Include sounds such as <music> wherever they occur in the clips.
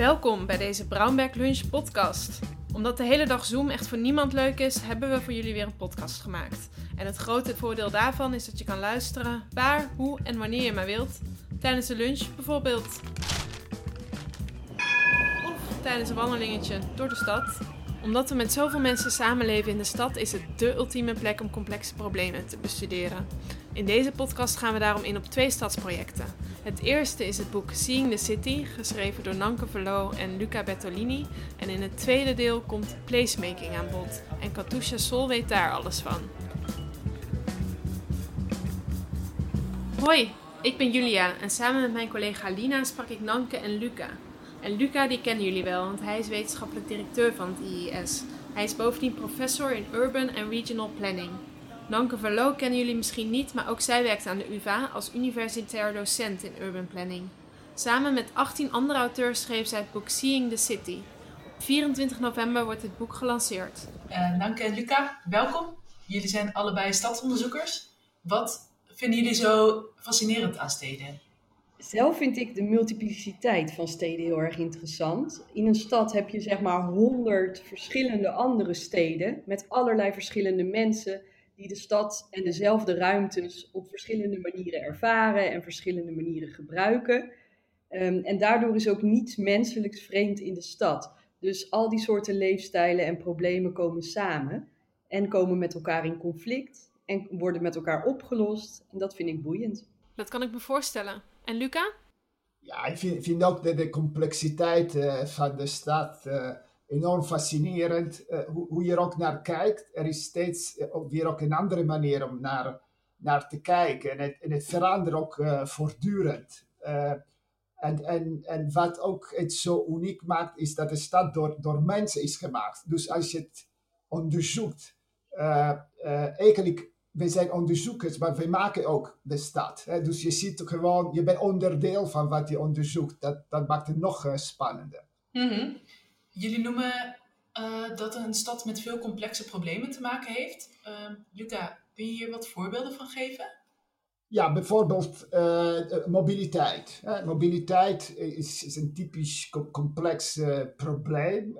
Welkom bij deze Brownback Lunch podcast. Omdat de hele dag Zoom echt voor niemand leuk is, hebben we voor jullie weer een podcast gemaakt. En het grote voordeel daarvan is dat je kan luisteren waar, hoe en wanneer je maar wilt. Tijdens de lunch bijvoorbeeld. Of tijdens een wandelingetje door de stad. Omdat we met zoveel mensen samenleven in de stad, is het dé ultieme plek om complexe problemen te bestuderen. In deze podcast gaan we daarom in op twee stadsprojecten. Het eerste is het boek Seeing the City, geschreven door Nanke Verloo en Luca Bertolini. En in het tweede deel komt placemaking aan bod. En Katusha Sol weet daar alles van. Hoi, ik ben Julia en samen met mijn collega Lina sprak ik Nanke en Luca. En Luca die kennen jullie wel, want hij is wetenschappelijk directeur van het IIS. Hij is bovendien professor in Urban and Regional Planning. Nanke Verloo kennen jullie misschien niet, maar ook zij werkt aan de UvA als universitair docent in urban planning. Samen met 18 andere auteurs schreef zij het boek Seeing the City. Op 24 november wordt het boek gelanceerd. Uh, Nanke en Luca, welkom. Jullie zijn allebei stadsonderzoekers. Wat vinden jullie zo fascinerend aan steden? Zelf vind ik de multipliciteit van steden heel erg interessant. In een stad heb je zeg maar honderd verschillende andere steden met allerlei verschillende mensen die de stad en dezelfde ruimtes op verschillende manieren ervaren en verschillende manieren gebruiken. Ehm, en daardoor is ook niets menselijks vreemd in de stad. Dus al die soorten leefstijlen en problemen komen samen en komen met elkaar in conflict en worden met elkaar opgelost. En dat vind ik boeiend. Dat kan ik me voorstellen. En Luca? Ja, ik vind, vind ook de, de complexiteit uh, van de stad. Uh, enorm fascinerend uh, hoe, hoe, je er ook naar kijkt. Er is steeds uh, weer ook een andere manier om naar, naar te kijken. En het, het verandert ook uh, voortdurend. en, en, en wat ook het zo uniek maakt, is dat de stad door, door mensen is gemaakt. Dus als je het onderzoekt, eigenlijk, we zijn onderzoekers, maar we maken ook de stad. Hè? Dus je ziet gewoon, je bent onderdeel van wat je onderzoekt. Dat, dat maakt het nog spannender. Mm. Jullie noemen uh, dat een stad met veel complexe problemen te maken heeft. Uh, Luca, kun je hier wat voorbeelden van geven? Ja, bijvoorbeeld uh, mobiliteit. mobiliteit is, is, een typisch complex probleem.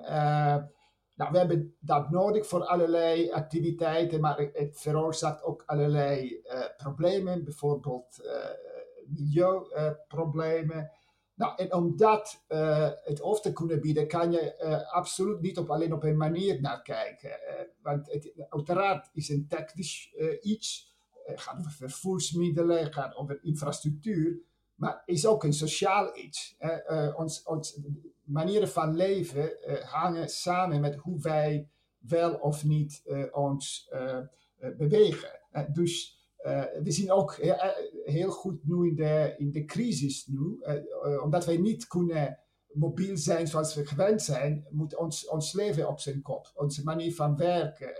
nou, we hebben dat nodig voor allerlei activiteiten, maar het veroorzaakt ook allerlei problemen, bijvoorbeeld milieuproblemen. Nou, en om dat uh, het hoofd te kunnen bieden, kan je uh, absoluut niet op, alleen op een manier naar kijken. Uh, want het, uiteraard is een technisch iets, het gaat over vervoersmiddelen, gaat over infrastructuur, maar is ook een sociaal iets. ons, ons manieren van leven hangen samen met hoe wij wel of niet ons bewegen. dus we zien ook heel, heel, goed nu in de, in de crisis nu, omdat wij niet kunnen mobiel zijn zoals we gewend zijn, moet ons, ons leven op zijn kop. Onze manier van werken,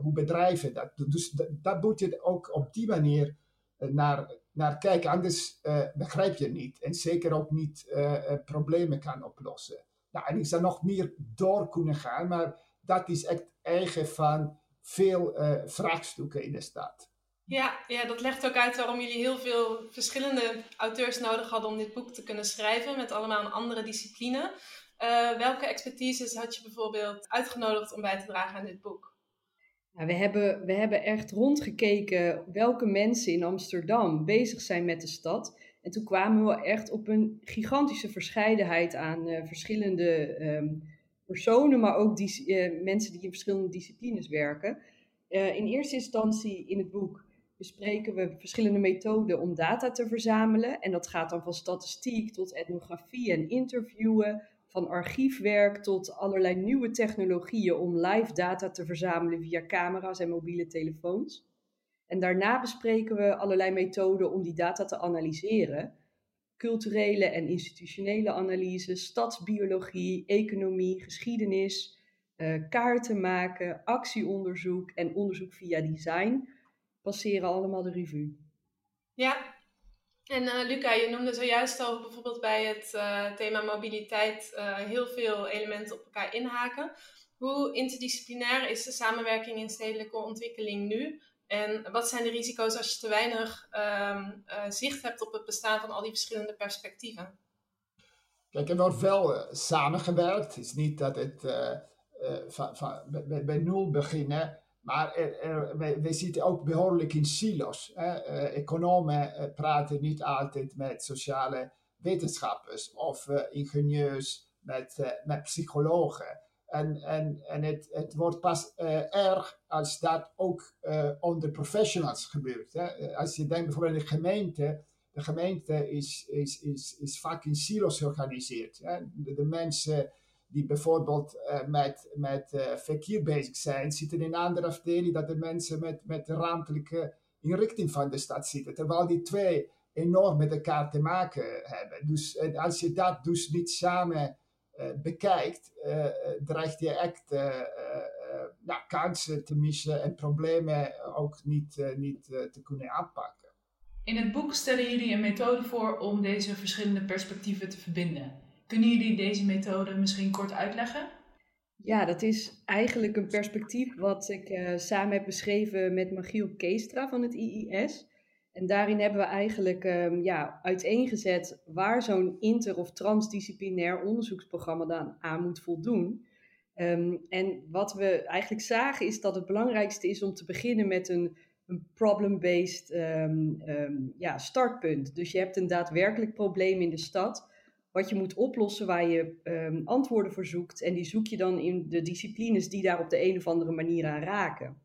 hoe bedrijven dat doen. Dus dat moet je ook op die manier naar, naar kijken, anders begrijp je niet. En zeker ook niet problemen kan oplossen. Nou, en ik zou nog meer door kunnen gaan, maar dat is echt eigen van veel vraagstukken in de stad. Ja, ja, dat legt ook uit waarom jullie heel veel verschillende auteurs nodig hadden om dit boek te kunnen schrijven, met allemaal een andere discipline. Uh, welke expertises had je bijvoorbeeld uitgenodigd om bij te dragen aan dit boek? Nou, we, hebben, we hebben echt rondgekeken welke mensen in Amsterdam bezig zijn met de stad. En toen kwamen we echt op een gigantische verscheidenheid aan uh, verschillende um, personen, maar ook die, uh, mensen die in verschillende disciplines werken. in eerste instantie in het boek bespreken we verschillende methoden om data te verzamelen. En dat gaat dan van statistiek tot etnografie en interviewen, van archiefwerk tot allerlei nieuwe technologieën om live data te verzamelen via camera's en mobiele telefoons. En daarna bespreken we allerlei methoden om die data te analyseren. Culturele en institutionele analyse, stadsbiologie, economie, geschiedenis, uh, kaarten maken, actieonderzoek en onderzoek via design passeren allemaal de revue. Ja, en uh, Luca, je noemde zojuist al bijvoorbeeld bij het uh, thema mobiliteit uh, heel veel elementen op elkaar inhaken. Hoe interdisciplinair is de samenwerking in stedelijke ontwikkeling nu? En wat zijn de risico's als je te weinig um, zicht hebt op het bestaan van al die verschillende perspectieven? Kijk, er wordt wel samengewerkt. Het is niet dat het van, van, bij, bij, nul beginnen. Maar er, wij, zitten ook behoorlijk in silos. Hè. economen praten niet altijd met sociale wetenschappers of ingenieurs met, met psychologen. En, en, en het, het wordt pas erg als dat ook uh, onder professionals gebeurt. Hè. Als je denkt bijvoorbeeld aan de gemeente. De gemeente is, is, is, is vaak in silos georganiseerd. Hè. De, mensen die bijvoorbeeld uh, met, met verkeer bezig zijn, zitten in een andere afdeling dan de mensen met, met de ruimtelijke inrichting van de stad zitten. Terwijl die twee enorm met elkaar te maken hebben. Dus als je dat dus niet samen eh, bekijkt, eh, eh, dreigt je echt nou, kansen te missen en problemen ook niet, niet te kunnen aanpakken. In het boek stellen jullie een methode voor om deze verschillende perspectieven te verbinden. Kunnen jullie deze methode misschien kort uitleggen? Ja, dat is eigenlijk een perspectief wat ik samen heb beschreven met Magiel Keestra van het IIS. En daarin hebben we eigenlijk um, ja, uiteengezet waar zo'n inter- of transdisciplinair onderzoeksprogramma dan aan moet voldoen. Um, en wat we eigenlijk zagen is dat het belangrijkste is om te beginnen met een, een problem-based um, ja, startpunt. Dus je hebt een daadwerkelijk probleem in de stad wat je moet oplossen waar je antwoorden voor zoekt. En die zoek je dan in de disciplines die daar op de een of andere manier aan raken.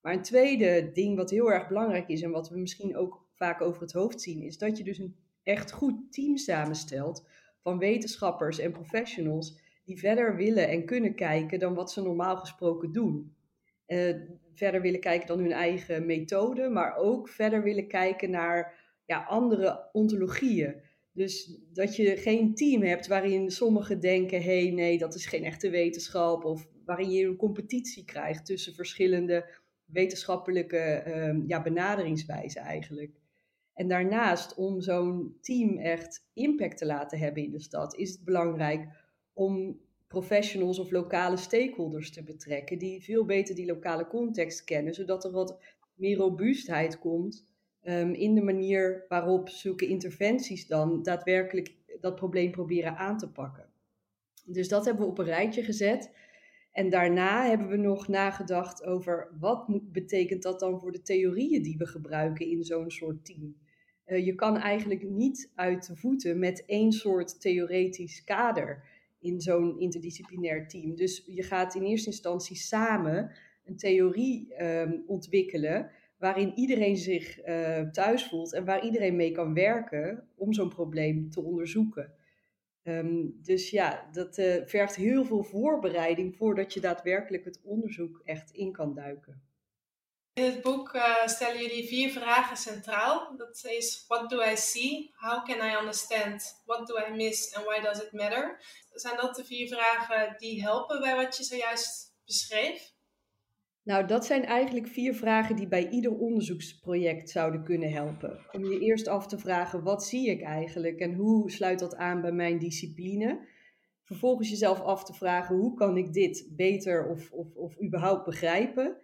Maar een tweede ding wat heel erg belangrijk is en wat we misschien ook vaak over het hoofd zien, is dat je dus een echt goed team samenstelt van wetenschappers en professionals die verder willen en kunnen kijken dan wat ze normaal gesproken doen. Uh, verder willen kijken dan hun eigen methode, maar ook verder willen kijken naar ja, andere ontologieën. Dus dat je geen team hebt waarin sommigen denken: hé, hey, nee, dat is geen echte wetenschap. Of waarin je een competitie krijgt tussen verschillende wetenschappelijke um, ja, benaderingswijze eigenlijk. En daarnaast, om zo'n team echt impact te laten hebben in de stad, is het belangrijk om professionals of lokale stakeholders te betrekken, die veel beter die lokale context kennen, zodat er wat meer robuustheid komt um, in de manier waarop zulke interventies dan daadwerkelijk dat probleem proberen aan te pakken. Dus dat hebben we op een rijtje gezet. En daarna hebben we nog nagedacht over wat betekent dat dan voor de theorieën die we gebruiken in zo'n soort team. Uh, je kan eigenlijk niet uit de voeten met één soort theoretisch kader in zo'n interdisciplinair team. Dus je gaat in eerste instantie samen een theorie um, ontwikkelen waarin iedereen zich uh, thuis voelt en waar iedereen mee kan werken om zo'n probleem te onderzoeken. Um, dus ja, dat uh, vergt heel veel voorbereiding voordat je daadwerkelijk het onderzoek echt in kan duiken. In het boek uh, stellen jullie vier vragen centraal. Dat is: What do I see? How can I understand? What do I miss? And why does it matter? Zijn dat de vier vragen die helpen bij wat je zojuist beschreef? Nou, dat zijn eigenlijk vier vragen die bij ieder onderzoeksproject zouden kunnen helpen. Om je eerst af te vragen, wat zie ik eigenlijk en hoe sluit dat aan bij mijn discipline? Vervolgens jezelf af te vragen, hoe kan ik dit beter of, of, of überhaupt begrijpen?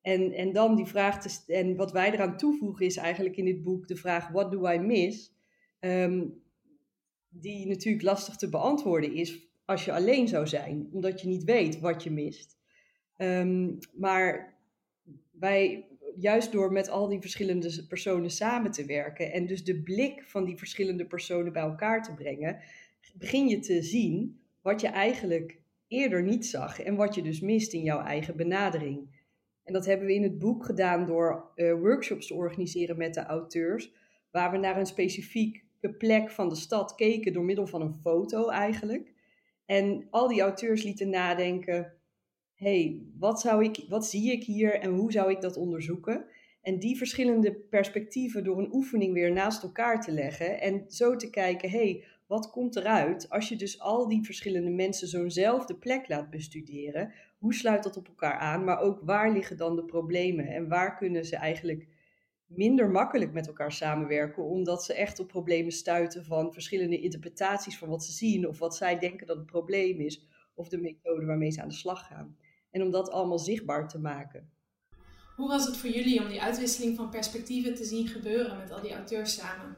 En, en dan die vraag te en wat wij eraan toevoegen is eigenlijk in dit boek de vraag, what do I miss? Um, die natuurlijk lastig te beantwoorden is als je alleen zou zijn, omdat je niet weet wat je mist. Um, maar wij, juist door met al die verschillende personen samen te werken en dus de blik van die verschillende personen bij elkaar te brengen, begin je te zien wat je eigenlijk eerder niet zag en wat je dus mist in jouw eigen benadering. En dat hebben we in het boek gedaan door uh, workshops te organiseren met de auteurs, waar we naar een specifieke plek van de stad keken door middel van een foto eigenlijk. En al die auteurs lieten nadenken, hey, wat, wat zie ik hier en hoe zou ik dat onderzoeken? En die verschillende perspectieven door een oefening weer naast elkaar te leggen en zo te kijken, hey, wat komt eruit als je dus al die verschillende mensen zo'nzelfde plek laat bestuderen? Hoe sluit dat op elkaar aan? Maar ook waar liggen dan de problemen en waar kunnen ze eigenlijk minder makkelijk met elkaar samenwerken, omdat ze echt op problemen stuiten van verschillende interpretaties van wat ze zien of wat zij denken dat het probleem is of de methode waarmee ze aan de slag gaan en om dat allemaal zichtbaar te maken. Hoe was het voor jullie om die uitwisseling van perspectieven te zien gebeuren met al die auteurs samen?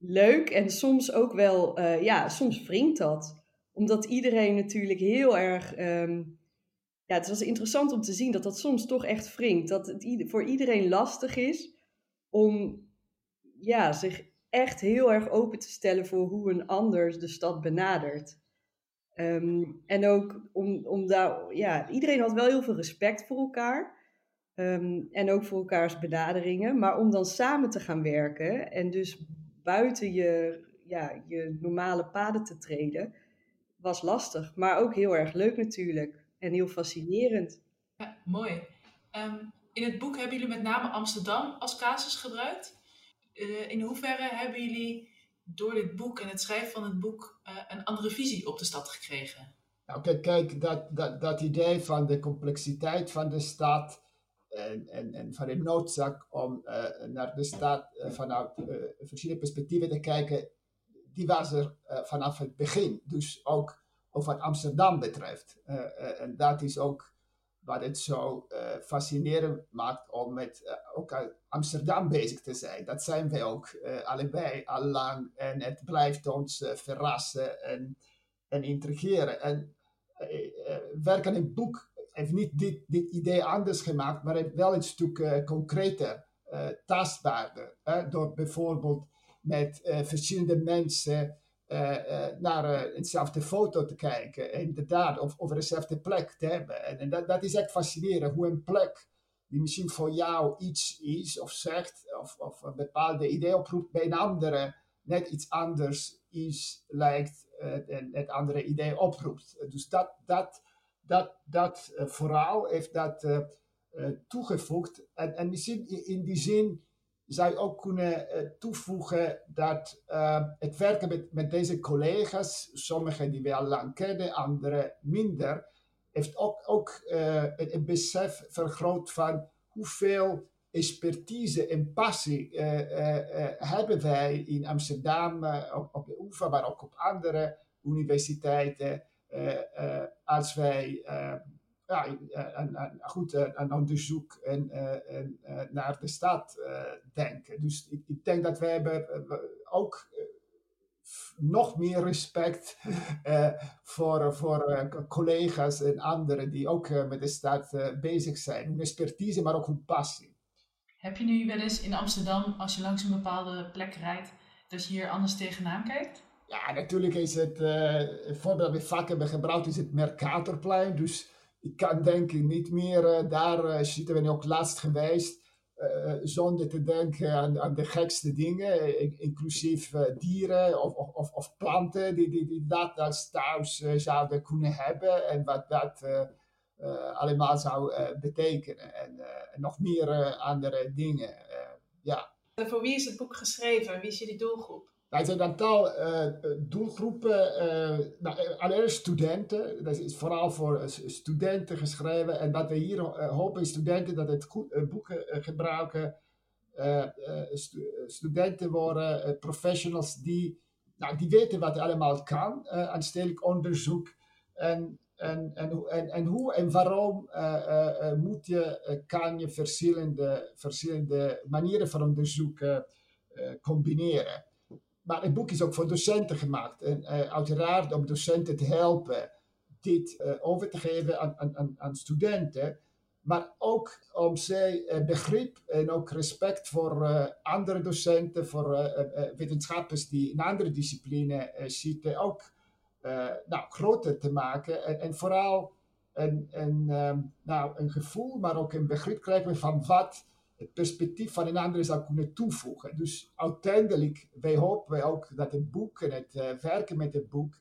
leuk en soms ook wel, uh, ja, soms wringt dat. Omdat iedereen natuurlijk heel erg. Ehm, ja, het was interessant om te zien dat dat soms toch echt wringt. Dat het voor iedereen lastig is om ja, zich echt heel erg open te stellen voor hoe een ander de stad benadert. Ehm, en ook om, om daar, ja, iedereen had wel heel veel respect voor elkaar. Ehm, en ook voor elkaars benaderingen. Maar om dan samen te gaan werken en dus buiten je, ja, je normale paden te treden, was lastig. Maar ook heel erg leuk natuurlijk. En heel fascinerend. Ja, mooi. Ehm, in het boek hebben jullie met name Amsterdam als casus gebruikt. Uh, in hoeverre hebben jullie door dit boek en het schrijven van het boek uh, een andere visie op de stad gekregen? Nou, kijk, dat, dat, dat idee van de complexiteit van de stad en, en, en van de noodzaak om uh, naar de stad vanuit verschillende perspectieven te kijken, die was er vanaf het begin. Dus ook, ook wat Amsterdam betreft. en dat is ook wat het zo uh, fascinerend maakt om met uh, ook Amsterdam bezig te zijn. Dat zijn wij ook uh, allebei al lang en het blijft ons verrassen en, en intrigeren. En werken in boek heeft niet dit, dit idee anders gemaakt, maar heeft wel een stuk concreter, tastbaarder. door bijvoorbeeld met verschillende mensen naar uh, eenzelfde foto te kijken. Inderdaad, of over dezelfde plek te hebben. En, en dat, dat, is echt fascinerend, hoe een plek die misschien voor jou iets is of zegt, of, of een bepaalde idee oproept, bij een andere net iets anders is, lijkt en het andere idee oproept. Dus dat, dat, dat, dat vooral heeft dat toegevoegd. En, en misschien in die zin zou ook kunnen uh, toevoegen dat uh, het werken met, met deze collega's, sommigen die we al lang kennen, anderen minder, heeft ook, ook uh, het, besef vergroot van hoeveel expertise en passie hebben wij in Amsterdam, op, op de UvA, maar ook op andere universiteiten, als wij ja, een, een, goed een onderzoek en, en, naar de stad denken. Dus ik, ik, denk dat wij hebben ook nog meer respect <laughs> voor, voor collega's en anderen die ook met de stad bezig zijn. Hun expertise, maar ook hun passie. Heb je nu wel eens in Amsterdam, als je langs een bepaalde plek rijdt, dat je hier anders tegenaan kijkt? Ja, natuurlijk is het, uh, het voorbeeld dat we vaak hebben gebruikt, is het Mercatorplein. Dus ik kan denken niet meer, uh, daar uh, zitten we ook laatst geweest, uh, zonder te denken aan, aan de gekste dingen, inclusief dieren of, of, of, planten die, die, die dat als thuis zouden kunnen hebben en wat dat allemaal zou betekenen. En, en, nog meer andere dingen. ja. En voor wie is het boek geschreven? Wie is jullie doelgroep? Het zijn een aantal uh, doelgroepen. Uh, nou, allereerst studenten. Dat is vooral voor studenten geschreven. En wat we hier hopen is studenten dat het goed, boeken gebruiken. Stu studenten worden professionals die, nou, die weten wat allemaal kan aan stedelijk onderzoek. En, en, en, en, en hoe en waarom moet je, kan je verschillende, verschillende manieren van onderzoek combineren. Maar het boek is ook voor docenten gemaakt. En uh, uiteraard om docenten te helpen dit uh, over te geven aan, aan, aan, studenten. Maar ook om zij uh, begrip en ook respect voor andere docenten, voor wetenschappers die in andere disciplines zitten, ook nou, groter te maken. En, en vooral een, um, nou, een gevoel, maar ook een begrip krijgen van wat het perspectief van een ander zou kunnen toevoegen. Dus uiteindelijk, wij hopen ook dat het boek en het uh, werken met het boek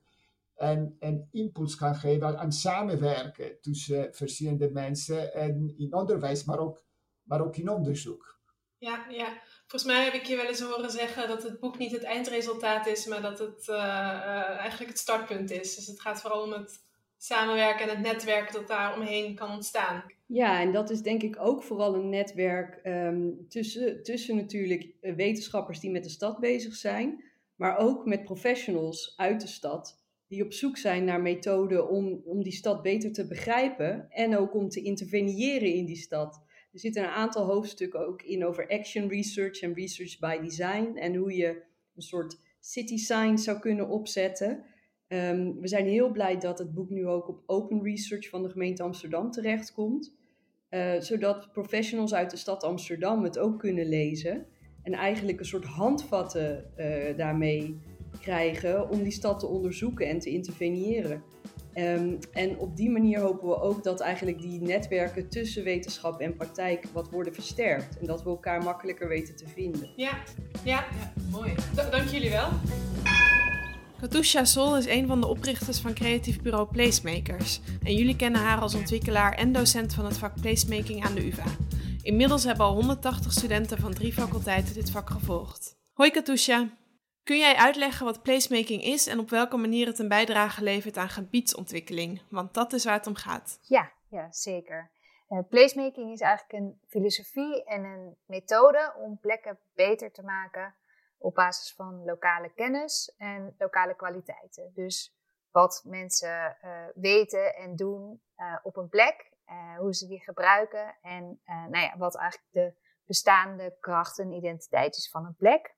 een, een impuls kan geven aan samenwerken tussen verschillende mensen en in onderwijs, maar ook, maar ook in onderzoek. Ja, ja, volgens mij heb ik je wel eens horen zeggen dat het boek niet het eindresultaat is, maar dat het uh, eigenlijk het startpunt is. Dus het gaat vooral om het samenwerken en het netwerk dat daar omheen kan ontstaan. Ja, en dat is denk ik ook vooral een netwerk um, tussen, tussen natuurlijk eh, wetenschappers die met de stad bezig zijn, maar ook met professionals uit de stad die op zoek zijn naar methoden om, om die stad beter te begrijpen en ook om te interveneren in die stad. Er zitten een aantal hoofdstukken ook in over action research en research by design en hoe je een soort city sign zou kunnen opzetten. Ehm, we zijn heel blij dat het boek nu ook op Open Research van de gemeente Amsterdam terechtkomt. Uh, zodat professionals uit de stad Amsterdam het ook kunnen lezen. En eigenlijk een soort handvatten uh, daarmee krijgen om die stad te onderzoeken en te interveneren. Um, en op die manier hopen we ook dat eigenlijk die netwerken tussen wetenschap en praktijk wat worden versterkt. En dat we elkaar makkelijker weten te vinden. Ja, ja. Ja, mooi. Dank jullie wel. Katusha Sol is een van de oprichters van creatief bureau Placemakers. En jullie kennen haar als ontwikkelaar en docent van het vak Placemaking aan de UvA. Inmiddels hebben al 180 studenten van drie faculteiten dit vak gevolgd. Hoi Katusha! Kun jij uitleggen wat placemaking is en op welke manier het een bijdrage levert aan gebiedsontwikkeling? Want dat is waar het om gaat. Ja, ja zeker. Uh, placemaking is eigenlijk een filosofie en een methode om plekken beter te maken op basis van lokale kennis en lokale kwaliteiten. Dus wat mensen uh, weten en doen uh, op een plek, hoe ze die gebruiken en nou ja, wat eigenlijk de bestaande kracht en identiteit is van een plek.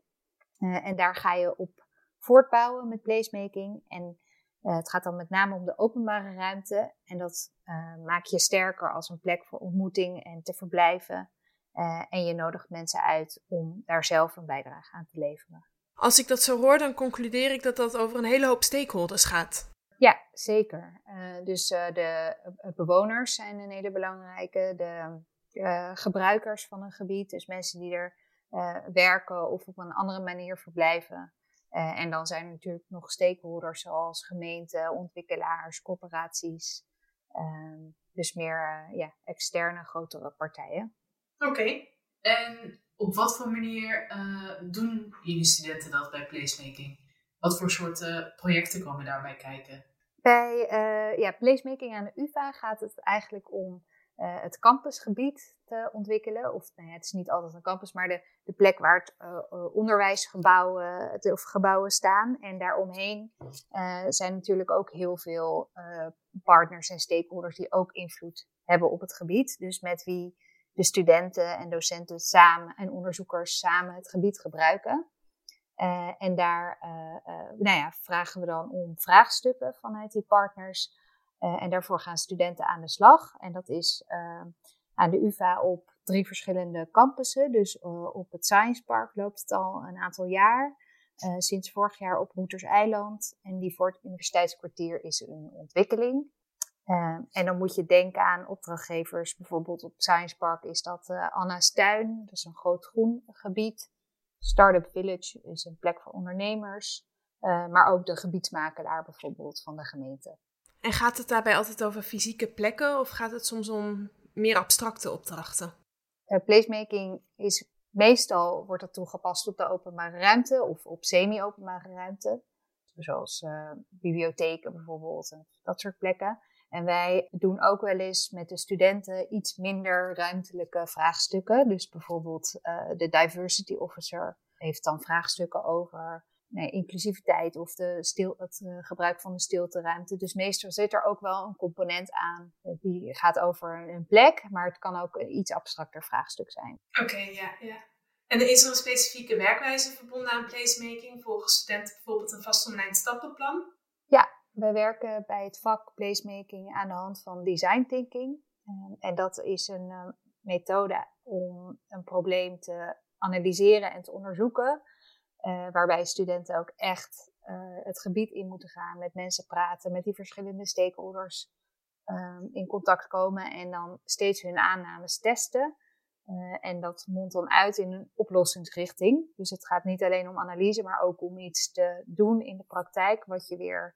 En daar ga je op voortbouwen met placemaking. En het gaat dan met name om de openbare ruimte. En dat maak je sterker als een plek voor ontmoeting en te verblijven. En je nodigt mensen uit om daar zelf een bijdrage aan te leveren. Als ik dat zo hoor, dan concludeer ik dat dat over een hele hoop stakeholders gaat. Ja, zeker. dus de bewoners zijn een hele belangrijke. De gebruikers van een gebied, dus mensen die er werken of op een andere manier verblijven. En dan zijn er natuurlijk nog stakeholders zoals gemeenten, ontwikkelaars, corporaties. Uh, dus meer ja, externe, grotere partijen. Oké. Okay. En op wat voor manier doen jullie studenten dat bij placemaking? Wat voor soorten projecten komen daarbij kijken? Bij ja, placemaking aan de UvA gaat het eigenlijk om uh, het campusgebied te ontwikkelen. Of nou ja, het is niet altijd een campus, maar de, de plek waar het uh, onderwijsgebouwen of gebouwen staan. En daaromheen uh, zijn natuurlijk ook heel veel partners en stakeholders die ook invloed hebben op het gebied. Dus met wie de studenten en docenten samen en onderzoekers samen het gebied gebruiken. en daar nou ja, vragen we dan om vraagstukken vanuit die partners. En daarvoor gaan studenten aan de slag. En dat is aan de UvA op drie verschillende campussen. Dus op het Science Park loopt het al een aantal jaar. sinds vorig jaar op Eiland. En die voor het universiteitskwartier is een ontwikkeling. En dan moet je denken aan opdrachtgevers. Bijvoorbeeld op Science Park is dat Anna's Tuin. Dat is een groot groen gebied. Startup Village is een plek voor ondernemers. maar ook de gebiedsmakelaar bijvoorbeeld van de gemeente. En gaat het daarbij altijd over fysieke plekken of gaat het soms om meer abstracte opdrachten? Uh, placemaking is meestal wordt dat toegepast op de openbare ruimte of op semi-openbare ruimte. Zoals uh, bibliotheken bijvoorbeeld en dat soort plekken. En wij doen ook wel eens met de studenten iets minder ruimtelijke vraagstukken. Dus bijvoorbeeld uh, de diversity officer heeft dan vraagstukken over nee, inclusiviteit of de stil, het uh, gebruik van de stilteruimte. Dus meestal zit er ook wel een component aan uh, die gaat over een plek, maar het kan ook een iets abstracter vraagstuk zijn. Oké, okay, ja, ja. En is er een specifieke werkwijze verbonden aan placemaking? Volgen studenten bijvoorbeeld een vast online stappenplan? Ja, wij werken bij het vak placemaking aan de hand van design thinking. Um, en dat is een uh, methode om een probleem te analyseren en te onderzoeken uh, waarbij studenten ook echt uh, het gebied in moeten gaan, met mensen praten, met die verschillende stakeholders um, in contact komen en dan steeds hun aannames testen. En dat mondt dan uit in een oplossingsrichting. Dus het gaat niet alleen om analyse, maar ook om iets te doen in de praktijk, wat je weer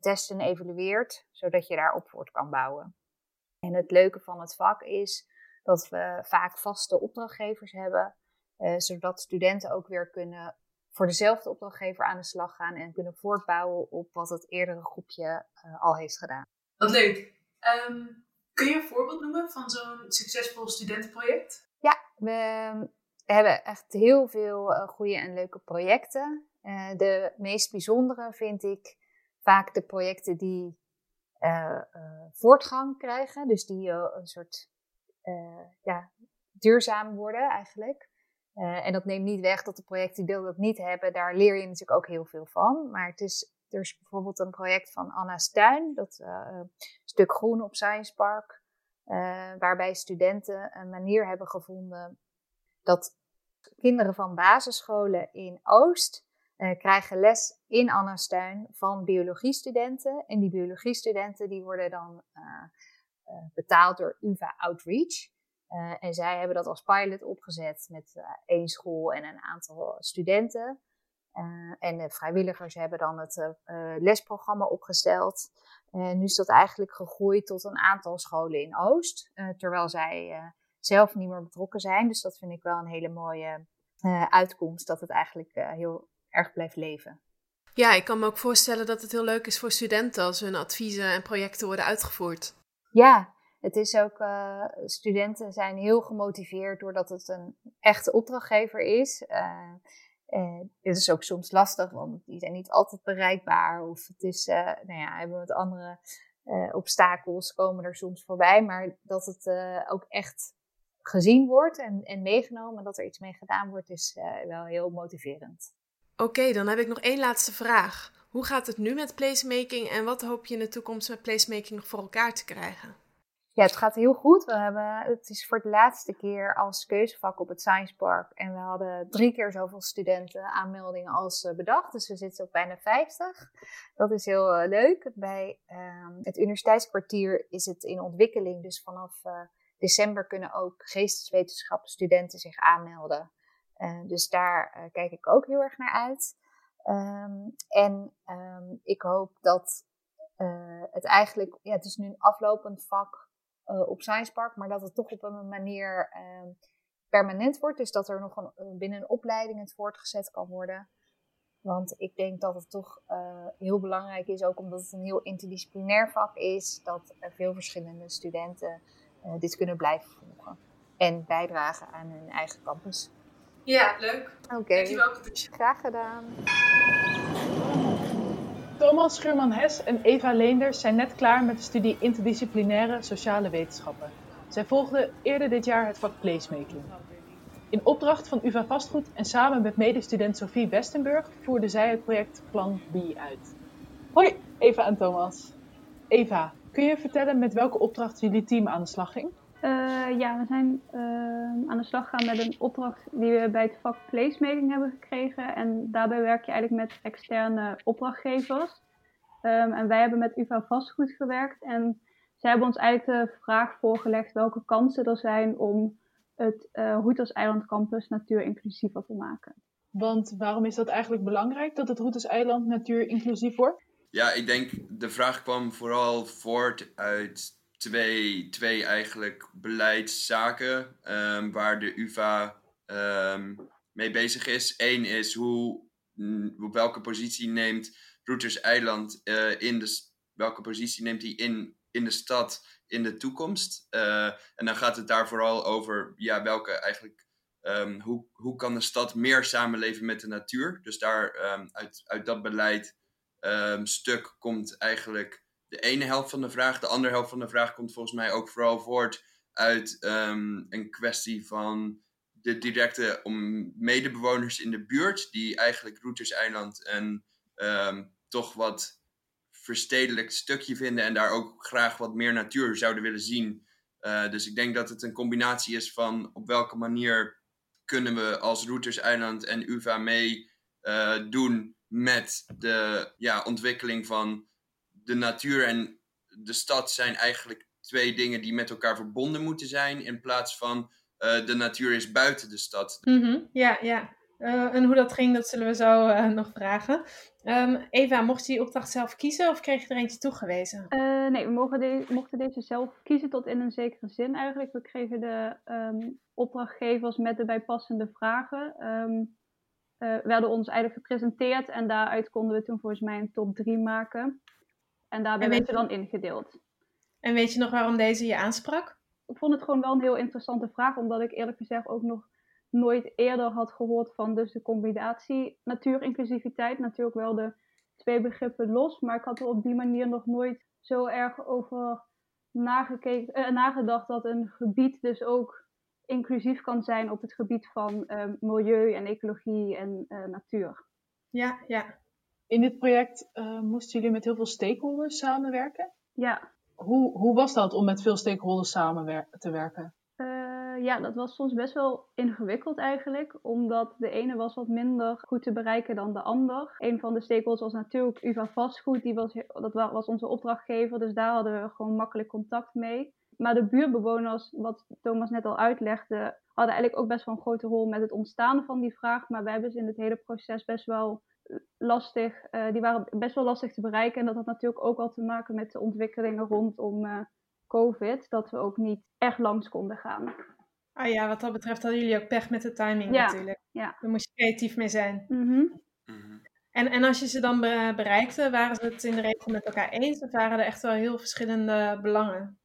test en evalueert, zodat je daarop voort kan bouwen. En het leuke van het vak is dat we vaak vaste opdrachtgevers hebben, uh, zodat studenten ook weer kunnen voor dezelfde opdrachtgever aan de slag gaan en kunnen voortbouwen op wat het eerdere groepje uh, al heeft gedaan. Wat leuk. Um, kun je een voorbeeld noemen van zo'n succesvol studentenproject? Ja, we hebben echt heel veel uh, goede en leuke projecten. Uh, de meest bijzondere vind ik vaak de projecten die voortgang krijgen, dus die een soort ja, duurzaam worden eigenlijk. En dat neemt niet weg dat de projecten die dat niet hebben, daar leer je natuurlijk ook heel veel van. Maar het is, er is bijvoorbeeld een project van Anna Stuin, dat stuk groen op Science Park, waarbij studenten een manier hebben gevonden dat kinderen van basisscholen in Oost krijgen les in Anna Stuin van biologiestudenten. En die biologiestudenten die worden dan betaald door UvA Outreach. En zij hebben dat als pilot opgezet met één school en een aantal studenten. En de vrijwilligers hebben dan het lesprogramma opgesteld. En nu is dat eigenlijk gegroeid tot een aantal scholen in Oost, terwijl zij zelf niet meer betrokken zijn. Dus dat vind ik wel een hele mooie uitkomst, dat het eigenlijk heel erg blijft leven. Ja, ik kan me ook voorstellen dat het heel leuk is voor studenten als hun adviezen en projecten worden uitgevoerd. Ja, het is ook, uh, studenten zijn heel gemotiveerd doordat het een echte opdrachtgever is. Uh, uh, het is ook soms lastig, want die zijn niet altijd bereikbaar. Of het is, nou ja, hebben we met andere obstakels komen er soms voorbij. Maar dat het ook echt gezien wordt en, en meegenomen, dat er iets mee gedaan wordt, is wel heel motiverend. Oké, dan heb ik nog één laatste vraag. Hoe gaat het nu met placemaking en wat hoop je in de toekomst met placemaking nog voor elkaar te krijgen? Ja, het gaat heel goed. We hebben, het is voor de laatste keer als keuzevak op het Science Park. En we hadden drie keer zoveel studenten aanmeldingen als eh, bedacht. Dus we zitten op bijna 50. Dat is heel uh, leuk. Bij uh, het universiteitskwartier is het in ontwikkeling. Dus vanaf uh, december kunnen ook geesteswetenschapsstudenten zich aanmelden. Dus daar kijk ik ook heel erg naar uit. Um, en um, ik hoop dat het eigenlijk, ja, het is nu een aflopend vak op Science Park, maar dat het toch op een manier uh, permanent wordt. Dus dat er nog een, eh, binnen een opleiding het voortgezet kan worden. Want ik denk dat het toch heel belangrijk is, ook omdat het een heel interdisciplinair vak is, dat er veel verschillende studenten dit kunnen blijven volgen. En bijdragen aan hun eigen campus. Ja, leuk. Oké. Okay. Graag gedaan. Thomas Schuurman-Hes en Eva Leenders zijn net klaar met de studie interdisciplinaire sociale wetenschappen. Zij volgden eerder dit jaar het vak placemaking. In opdracht van UvA Vastgoed en samen met medestudent Sophie Westenburg voerden zij het project Plan B uit. Hoi, Eva en Thomas. Eva, kun je vertellen met welke opdracht jullie team aan de slag ging? Uh, ja, we zijn uh, aan de slag gegaan met een opdracht die we bij het vak placemaking hebben gekregen. En daarbij werk je eigenlijk met externe opdrachtgevers. Um, en wij hebben met UvA Vastgoed gewerkt. En zij hebben ons eigenlijk de vraag voorgelegd welke kansen er zijn om het uh, Routers Eiland Campus natuur inclusiever te maken. Want waarom is dat eigenlijk belangrijk dat het Routers Eiland natuur inclusief wordt? Ja, ik denk de vraag kwam vooral voort uit twee, twee eigenlijk beleidszaken um, waar de UvA um, mee bezig is. Eén is hoe, mm, welke positie neemt Routers Eiland uh, in de welke positie neemt hij in, in de stad in de toekomst. Uh, en dan gaat het daar vooral over ja, welke eigenlijk um, hoe, hoe kan de stad meer samenleven met de natuur. Dus daar uit, uit dat beleid stuk komt eigenlijk de ene helft van de vraag. De andere helft van de vraag komt volgens mij ook vooral voort uit um, een kwestie van de directe om medebewoners in de buurt, die eigenlijk Routers Eiland een um, toch wat verstedelijk stukje vinden en daar ook graag wat meer natuur zouden willen zien. Uh, dus ik denk dat het een combinatie is van op welke manier kunnen we als Routers Eiland en UvA mee uh, doen met de ja, ontwikkeling van de natuur en de stad zijn eigenlijk twee dingen die met elkaar verbonden moeten zijn, in plaats van uh, de natuur is buiten de stad. Mm -hmm. Ja, ja. Uh, en hoe dat ging, dat zullen we zo uh, nog vragen. Um, Eva, mocht je die opdracht zelf kiezen of kreeg je er eentje toegewezen? nee, we mogen de mochten deze zelf kiezen tot in een zekere zin eigenlijk. We kregen de um, opdrachtgevers met de bijpassende vragen. Um, werden ons eigenlijk gepresenteerd en daaruit konden we toen volgens mij een top 3 maken. En daarbij werd je dan ingedeeld. En weet je nog waarom deze je aansprak? Ik vond het gewoon wel een heel interessante vraag, omdat ik eerlijk gezegd ook nog nooit eerder had gehoord van dus de combinatie natuurinclusiviteit. Natuurlijk wel de twee begrippen los, maar ik had er op die manier nog nooit zo erg over nagekeken, eh, nagedacht dat een gebied dus ook inclusief kan zijn op het gebied van ehm, milieu en ecologie en uh, natuur. Ja, ja. In dit project uh, moesten jullie met heel veel stakeholders samenwerken? Ja. Hoe, hoe was dat om met veel stakeholders samen te werken? Uh, ja, dat was soms best wel ingewikkeld eigenlijk, omdat de ene was wat minder goed te bereiken dan de ander. Een van de stakeholders was natuurlijk UvA Vastgoed, die was, dat was onze opdrachtgever, dus daar hadden we gewoon makkelijk contact mee. Maar de buurtbewoners, wat Thomas net al uitlegde, hadden eigenlijk ook best wel een grote rol met het ontstaan van die vraag. Maar wij hebben ze in het hele proces best wel lastig, uh, die waren best wel lastig te bereiken. En dat had natuurlijk ook al te maken met de ontwikkelingen rondom uh, COVID, dat we ook niet echt langs konden gaan. Ah ja, wat dat betreft hadden jullie ook pech met de timing ja, natuurlijk. Ja. Daar moest je creatief mee zijn. Mm -hmm. Mm -hmm. En, en als je ze dan be bereikte, waren ze het in de regel met elkaar eens? Of waren er echt wel heel verschillende belangen?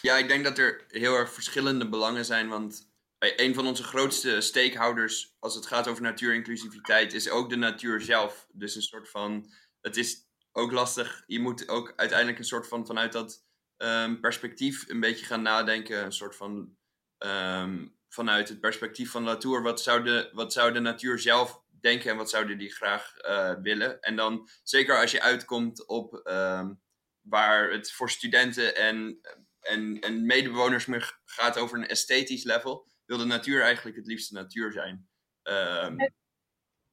Ja, ik denk dat er heel erg verschillende belangen zijn. Want een van onze grootste stakeholders als het gaat over natuurinclusiviteit is ook de natuur zelf. Dus een soort van, het is ook lastig. Je moet ook uiteindelijk een soort van vanuit dat um, perspectief een beetje gaan nadenken. Een soort van um, vanuit het perspectief van de natuur. Wat zou de, wat zou de natuur zelf denken en wat zouden die graag uh, willen? En dan zeker als je uitkomt op um, waar het voor studenten en, en, en medebewoners meer gaat over een esthetisch level, wil de natuur eigenlijk het liefste natuur zijn. Um, en,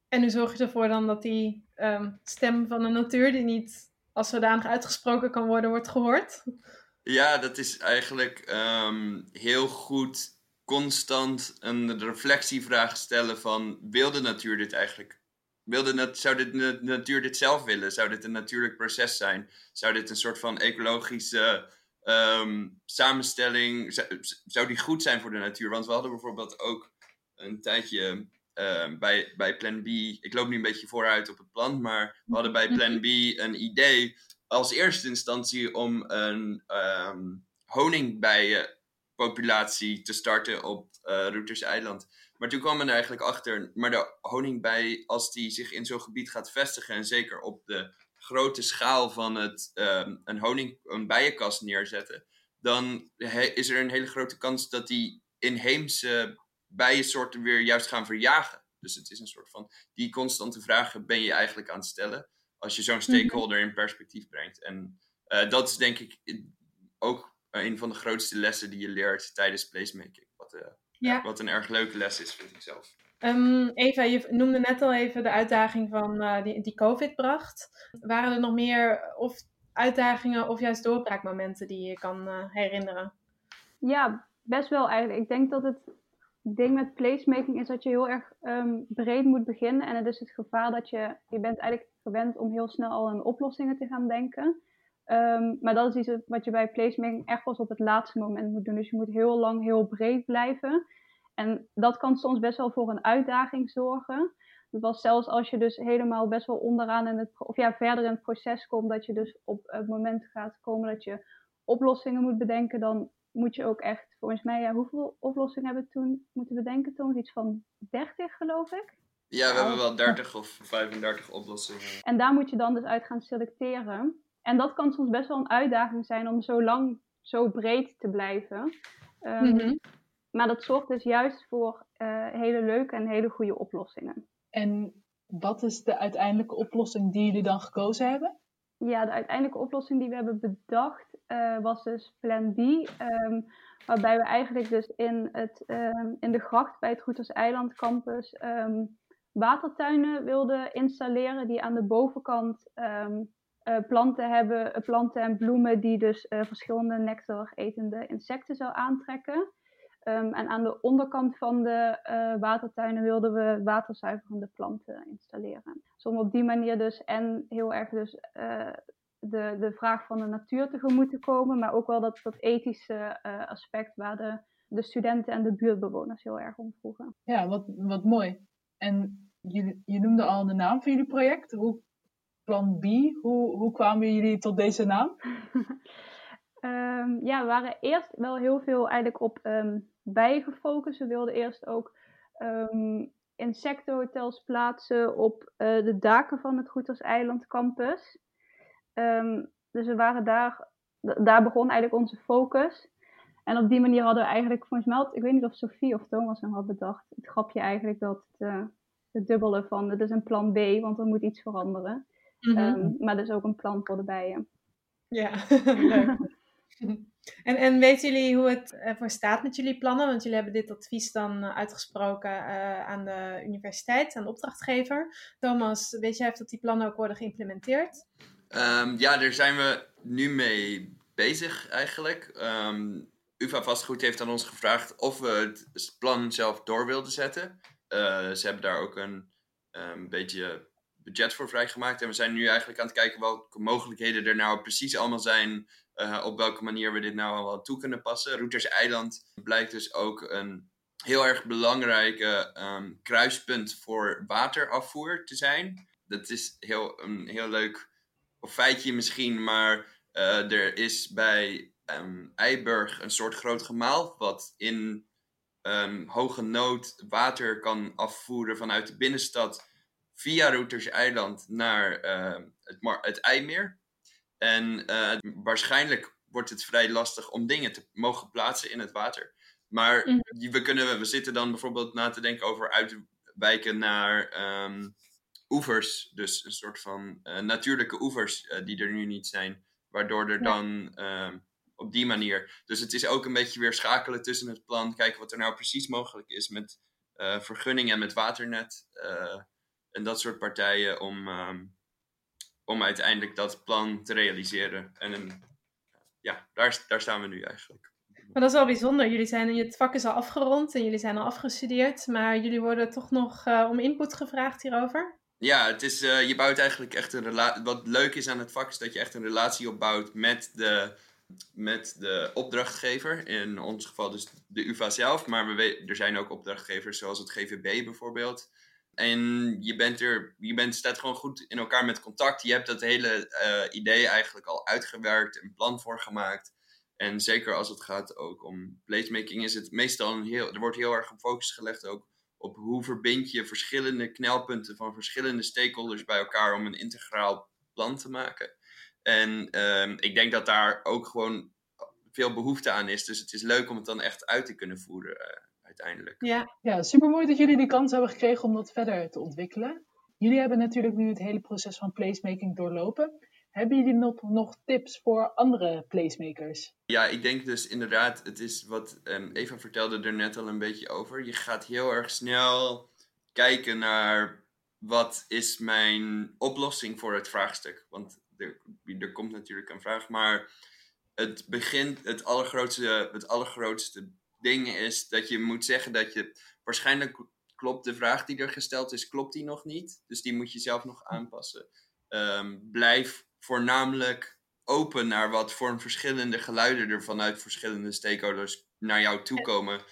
en hoe zorg je ervoor dan dat die um, stem van de natuur, die niet als zodanig uitgesproken kan worden, wordt gehoord? Ja, dat is eigenlijk um, heel goed constant een reflectievraag stellen van wil de natuur dit eigenlijk? Wil de nat zou de, de natuur dit zelf willen? Zou dit een natuurlijk proces zijn? Zou dit een soort van ecologische um, samenstelling, zou, die goed zijn voor de natuur? Want we hadden bijvoorbeeld ook een tijdje uh, bij, bij Plan B, ik loop nu een beetje vooruit op het plan, maar we hadden bij Plan B een idee als eerste instantie om een um, honingbijenpopulatie te starten op uh, Eiland. Maar toen kwam men er eigenlijk achter, maar de honingbij, als die zich in zo'n gebied gaat vestigen, en zeker op de grote schaal van het um, een honing, een bijenkast neerzetten, dan is er een hele grote kans dat die inheemse bijensoorten weer juist gaan verjagen. Dus het is een soort van die constante vragen ben je eigenlijk aan het stellen als je zo'n stakeholder in perspectief brengt. En uh, dat is denk ik ook een van de grootste lessen die je leert tijdens placemaking. Wat, uh, ja. wat een erg leuke les is, vind ik zelf. Um, Eva, je noemde net al even de uitdaging van, uh, die, die COVID bracht. Waren er nog meer of uitdagingen of juist doorbraakmomenten die je kan uh, herinneren? Ja, best wel eigenlijk. Ik denk dat het ding met placemaking is dat je heel erg um, breed moet beginnen. En het is het gevaar dat je, je bent eigenlijk gewend om heel snel al aan oplossingen te gaan denken. Um, maar dat is iets wat je bij placemaking echt pas op het laatste moment moet doen. Dus je moet heel lang heel breed blijven. En dat kan soms best wel voor een uitdaging zorgen. Dat was zelfs als je dus helemaal best wel onderaan in het, of ja, verder in het proces komt, dat je dus op het moment gaat komen dat je oplossingen moet bedenken, dan moet je ook echt, volgens mij, ja, hoeveel oplossingen hebben we toen moeten bedenken, Tom? Iets van 30, geloof ik? Ja, we hebben wel 30 of 35 oplossingen. En daar moet je dan dus uit gaan selecteren. En dat kan soms best wel een uitdaging zijn om zo lang, zo breed te blijven. Um, mm -hmm. Maar dat zorgt dus juist voor uh, hele leuke en hele goede oplossingen. En wat is de uiteindelijke oplossing die jullie dan gekozen hebben? Ja, de uiteindelijke oplossing die we hebben bedacht uh, was dus Plan B. Um, waarbij we eigenlijk dus in, het, um, in de gracht bij het Goeters Eiland campus um, watertuinen wilden installeren. Die aan de bovenkant uh, planten hebben, planten en bloemen die dus uh, verschillende nectar etende insecten zou aantrekken. Um, en aan de onderkant van de uh, watertuinen wilden we waterzuiverende planten installeren. Dus om op die manier dus en heel erg dus uh, de, de vraag van de natuur tegemoet te komen, maar ook wel dat, dat ethische uh, aspect waar de, de studenten en de buurtbewoners heel erg om vroegen. Ja, wat, wat mooi. En je, je noemde al de naam van jullie project. Hoe, plan B, hoe, hoe kwamen jullie tot deze naam? <laughs> Um, ja, we waren eerst wel heel veel eigenlijk op um, bijen gefocust. We wilden eerst ook um, insectenhotels plaatsen op uh, de daken van het Goeters Eiland campus. dus we waren daar, daar begon eigenlijk onze focus. En op die manier hadden we eigenlijk, volgens mij, had, ik weet niet of Sophie of Thomas hem had bedacht, het grapje eigenlijk dat het, uh, het dubbele van, het is een plan B, want er moet iets veranderen. Mhm. Ehm, maar dus ook een plan voor de bijen. Ja, <laughs> <laughs> leuk. <laughs> En, en weten jullie hoe het ervoor staat met jullie plannen? Want jullie hebben dit advies dan eh, uitgesproken uh, aan de universiteit, aan de opdrachtgever. Thomas, weet jij of dat die plannen ook worden geïmplementeerd? Um, ja, daar zijn we nu mee bezig eigenlijk. Um, UvA Vastgoed heeft aan ons gevraagd of we het plan zelf door wilden zetten. Uh, ze hebben daar ook een um, beetje budget voor vrijgemaakt. En we zijn nu eigenlijk aan het kijken welke mogelijkheden er nou precies allemaal zijn. Uh, op welke manier we dit nou allemaal toe kunnen passen. Routers Eiland blijkt dus ook een heel erg belangrijke um, kruispunt voor waterafvoer te zijn. Dat is heel, een heel leuk feitje misschien, maar uh, er is bij um, Eiburg een soort groot gemaal wat in um, hoge nood water kan afvoeren vanuit de binnenstad via Routers Eiland naar het, het IJmeer. En uh, waarschijnlijk wordt het vrij lastig om dingen te mogen plaatsen in het water. Maar mm -hmm. we, kunnen, we zitten dan bijvoorbeeld na te denken over uitwijken naar um, oevers. Dus een soort van uh, natuurlijke oevers uh, die er nu niet zijn. Waardoor er ja. dan uh, op die manier. Dus het is ook een beetje weer schakelen tussen het plan. Kijken wat er nou precies mogelijk is met uh, vergunning en met waternet. En dat soort partijen om, um, om uiteindelijk dat plan te realiseren. En een, ja, daar, daar staan we nu eigenlijk. Maar dat is wel bijzonder. Jullie zijn, het vak is al afgerond en jullie zijn al afgestudeerd. Maar jullie worden toch nog uh, om input gevraagd hierover? Ja, het is, uh, je bouwt eigenlijk echt een relatie. Wat leuk is aan het vak is dat je echt een relatie opbouwt met de, met de opdrachtgever. In ons geval dus de UvA zelf. Maar we er zijn ook opdrachtgevers zoals het GVB bijvoorbeeld. En je, bent er, je bent, staat gewoon goed in elkaar met contact. Je hebt dat hele uh, idee eigenlijk al uitgewerkt, een plan voor gemaakt. En zeker als het gaat ook om placemaking, is het meestal een heel. Er wordt heel erg gefocust gelegd ook op hoe verbind je verschillende knelpunten van verschillende stakeholders bij elkaar om een integraal plan te maken. En uh, ik denk dat daar ook gewoon veel behoefte aan is. Dus het is leuk om het dan echt uit te kunnen voeren. Uiteindelijk. Ja. ja, super mooi dat jullie die kans hebben gekregen om dat verder te ontwikkelen. Jullie hebben natuurlijk nu het hele proces van placemaking doorlopen. Hebben jullie nog, nog tips voor andere placemakers? Ja, ik denk dus inderdaad, het is wat um, Eva vertelde er net al een beetje over. Je gaat heel erg snel kijken naar wat is mijn oplossing voor het vraagstuk. Want er, er komt natuurlijk een vraag, maar het begint, het allergrootste, het allergrootste ding is dat je moet zeggen dat je waarschijnlijk klopt de vraag die er gesteld is, klopt die nog niet. Dus die moet je zelf nog aanpassen. Um, blijf voornamelijk open naar wat voor verschillende geluiden er vanuit verschillende stakeholders naar jou toe komen.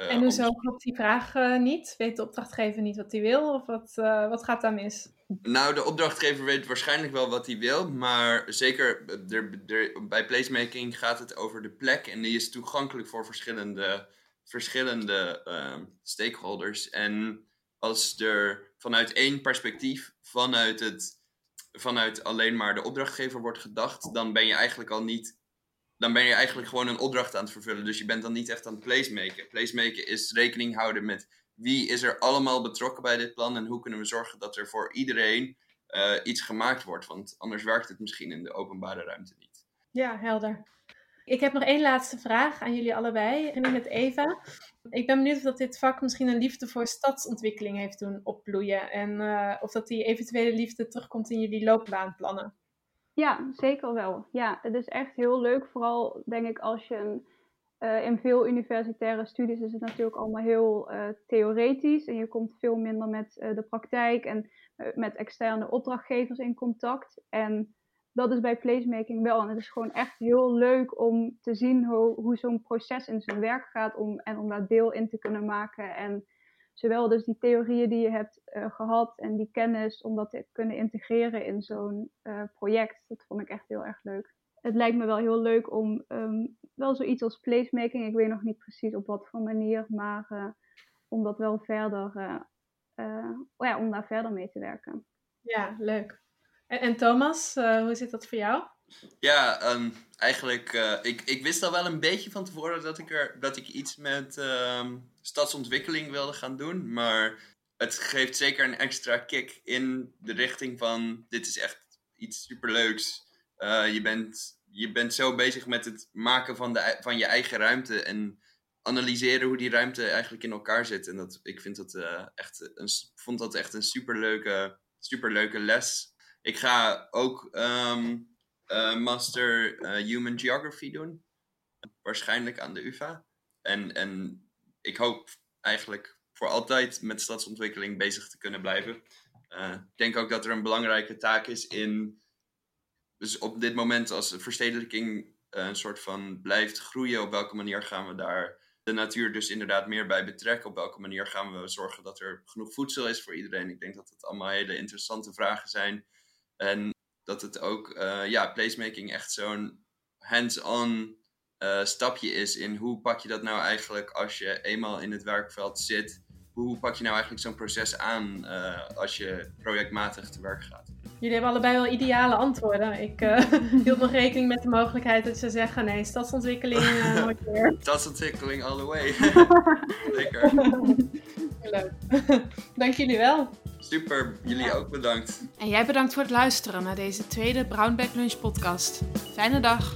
Uh, en hoezo klopt die vraag uh, niet? Weet de opdrachtgever niet wat hij wil? Of wat, uh, wat gaat daar mis? Nou, de opdrachtgever weet waarschijnlijk wel wat hij wil, maar zeker er, er, bij placemaking gaat het over de plek en die is toegankelijk voor verschillende, verschillende uh, stakeholders. En als er vanuit één perspectief, vanuit, het, vanuit alleen maar de opdrachtgever wordt gedacht, dan ben je eigenlijk al niet. Dan ben je eigenlijk gewoon een opdracht aan het vervullen. Dus je bent dan niet echt aan het placemaken. Placemaken is rekening houden met wie is er allemaal betrokken bij dit plan en hoe kunnen we zorgen dat er voor iedereen uh, iets gemaakt wordt. Want anders werkt het misschien in de openbare ruimte niet. Ja, helder. Ik heb nog één laatste vraag aan jullie allebei. Ik begin met Eva. Ik ben benieuwd of dat dit vak misschien een liefde voor stadsontwikkeling heeft doen opbloeien. En uh, of dat die eventuele liefde terugkomt in jullie loopbaanplannen. Ja, zeker wel. Ja, het is echt heel leuk. Vooral denk ik als je een uh, in veel universitaire studies is het natuurlijk allemaal heel uh, theoretisch en je komt veel minder met uh, de praktijk en met externe opdrachtgevers in contact. En dat is bij placemaking wel. En het is gewoon echt heel leuk om te zien hoe, hoe zo'n proces in zijn werk gaat om, en om daar deel in te kunnen maken. En zowel dus die theorieën die je hebt gehad en die kennis, om dat te kunnen integreren in zo'n project. Dat vond ik echt heel erg leuk het lijkt me wel heel leuk om um, wel zoiets als placemaking, ik weet nog niet precies op wat voor manier, maar uh, om dat wel verder, oh ja, om daar verder mee te werken. Ja, leuk. En, en Thomas, hoe zit dat voor jou? Ja, ehm, eigenlijk, uh, ik, ik wist al wel een beetje van tevoren dat ik, er, dat ik iets met ehm, stadsontwikkeling wilde gaan doen. Maar het geeft zeker een extra kick in de richting van, dit is echt iets superleuks. Uh, je, bent, je bent zo bezig met het maken van, de, van je eigen ruimte en analyseren hoe die ruimte eigenlijk in elkaar zit. En dat, ik vind dat, uh, echt een, vond dat echt een superleuke, superleuke les. Ik ga ook um, uh, Master Human Geography doen. Waarschijnlijk aan de UvA. En, en ik hoop eigenlijk voor altijd met stadsontwikkeling bezig te kunnen blijven. Uh, ik denk ook dat er een belangrijke taak is in. Dus op dit moment, als de verstedelijking een soort van blijft groeien, op welke manier gaan we daar de natuur dus inderdaad meer bij betrekken? Op welke manier gaan we zorgen dat er genoeg voedsel is voor iedereen? Ik denk dat het allemaal hele interessante vragen zijn. En dat het ook, uh, ja, placemaking echt zo'n hands-on uh, stapje is in hoe pak je dat nou eigenlijk als je eenmaal in het werkveld zit. Hoe pak je nou eigenlijk zo'n proces aan uh, als je projectmatig te werk gaat? Jullie hebben allebei wel ideale antwoorden. Ik uh, <laughs> hield nog rekening met de mogelijkheid dat ze zeggen: nee, stadsontwikkeling uh, <laughs> nooit meer. stadsontwikkeling all the way. <laughs> Zeker. Leuk. <laughs> Dank jullie wel. Super, jullie ja. ook bedankt. En jij bedankt voor het luisteren naar deze tweede Brownback Lunch podcast. Fijne dag.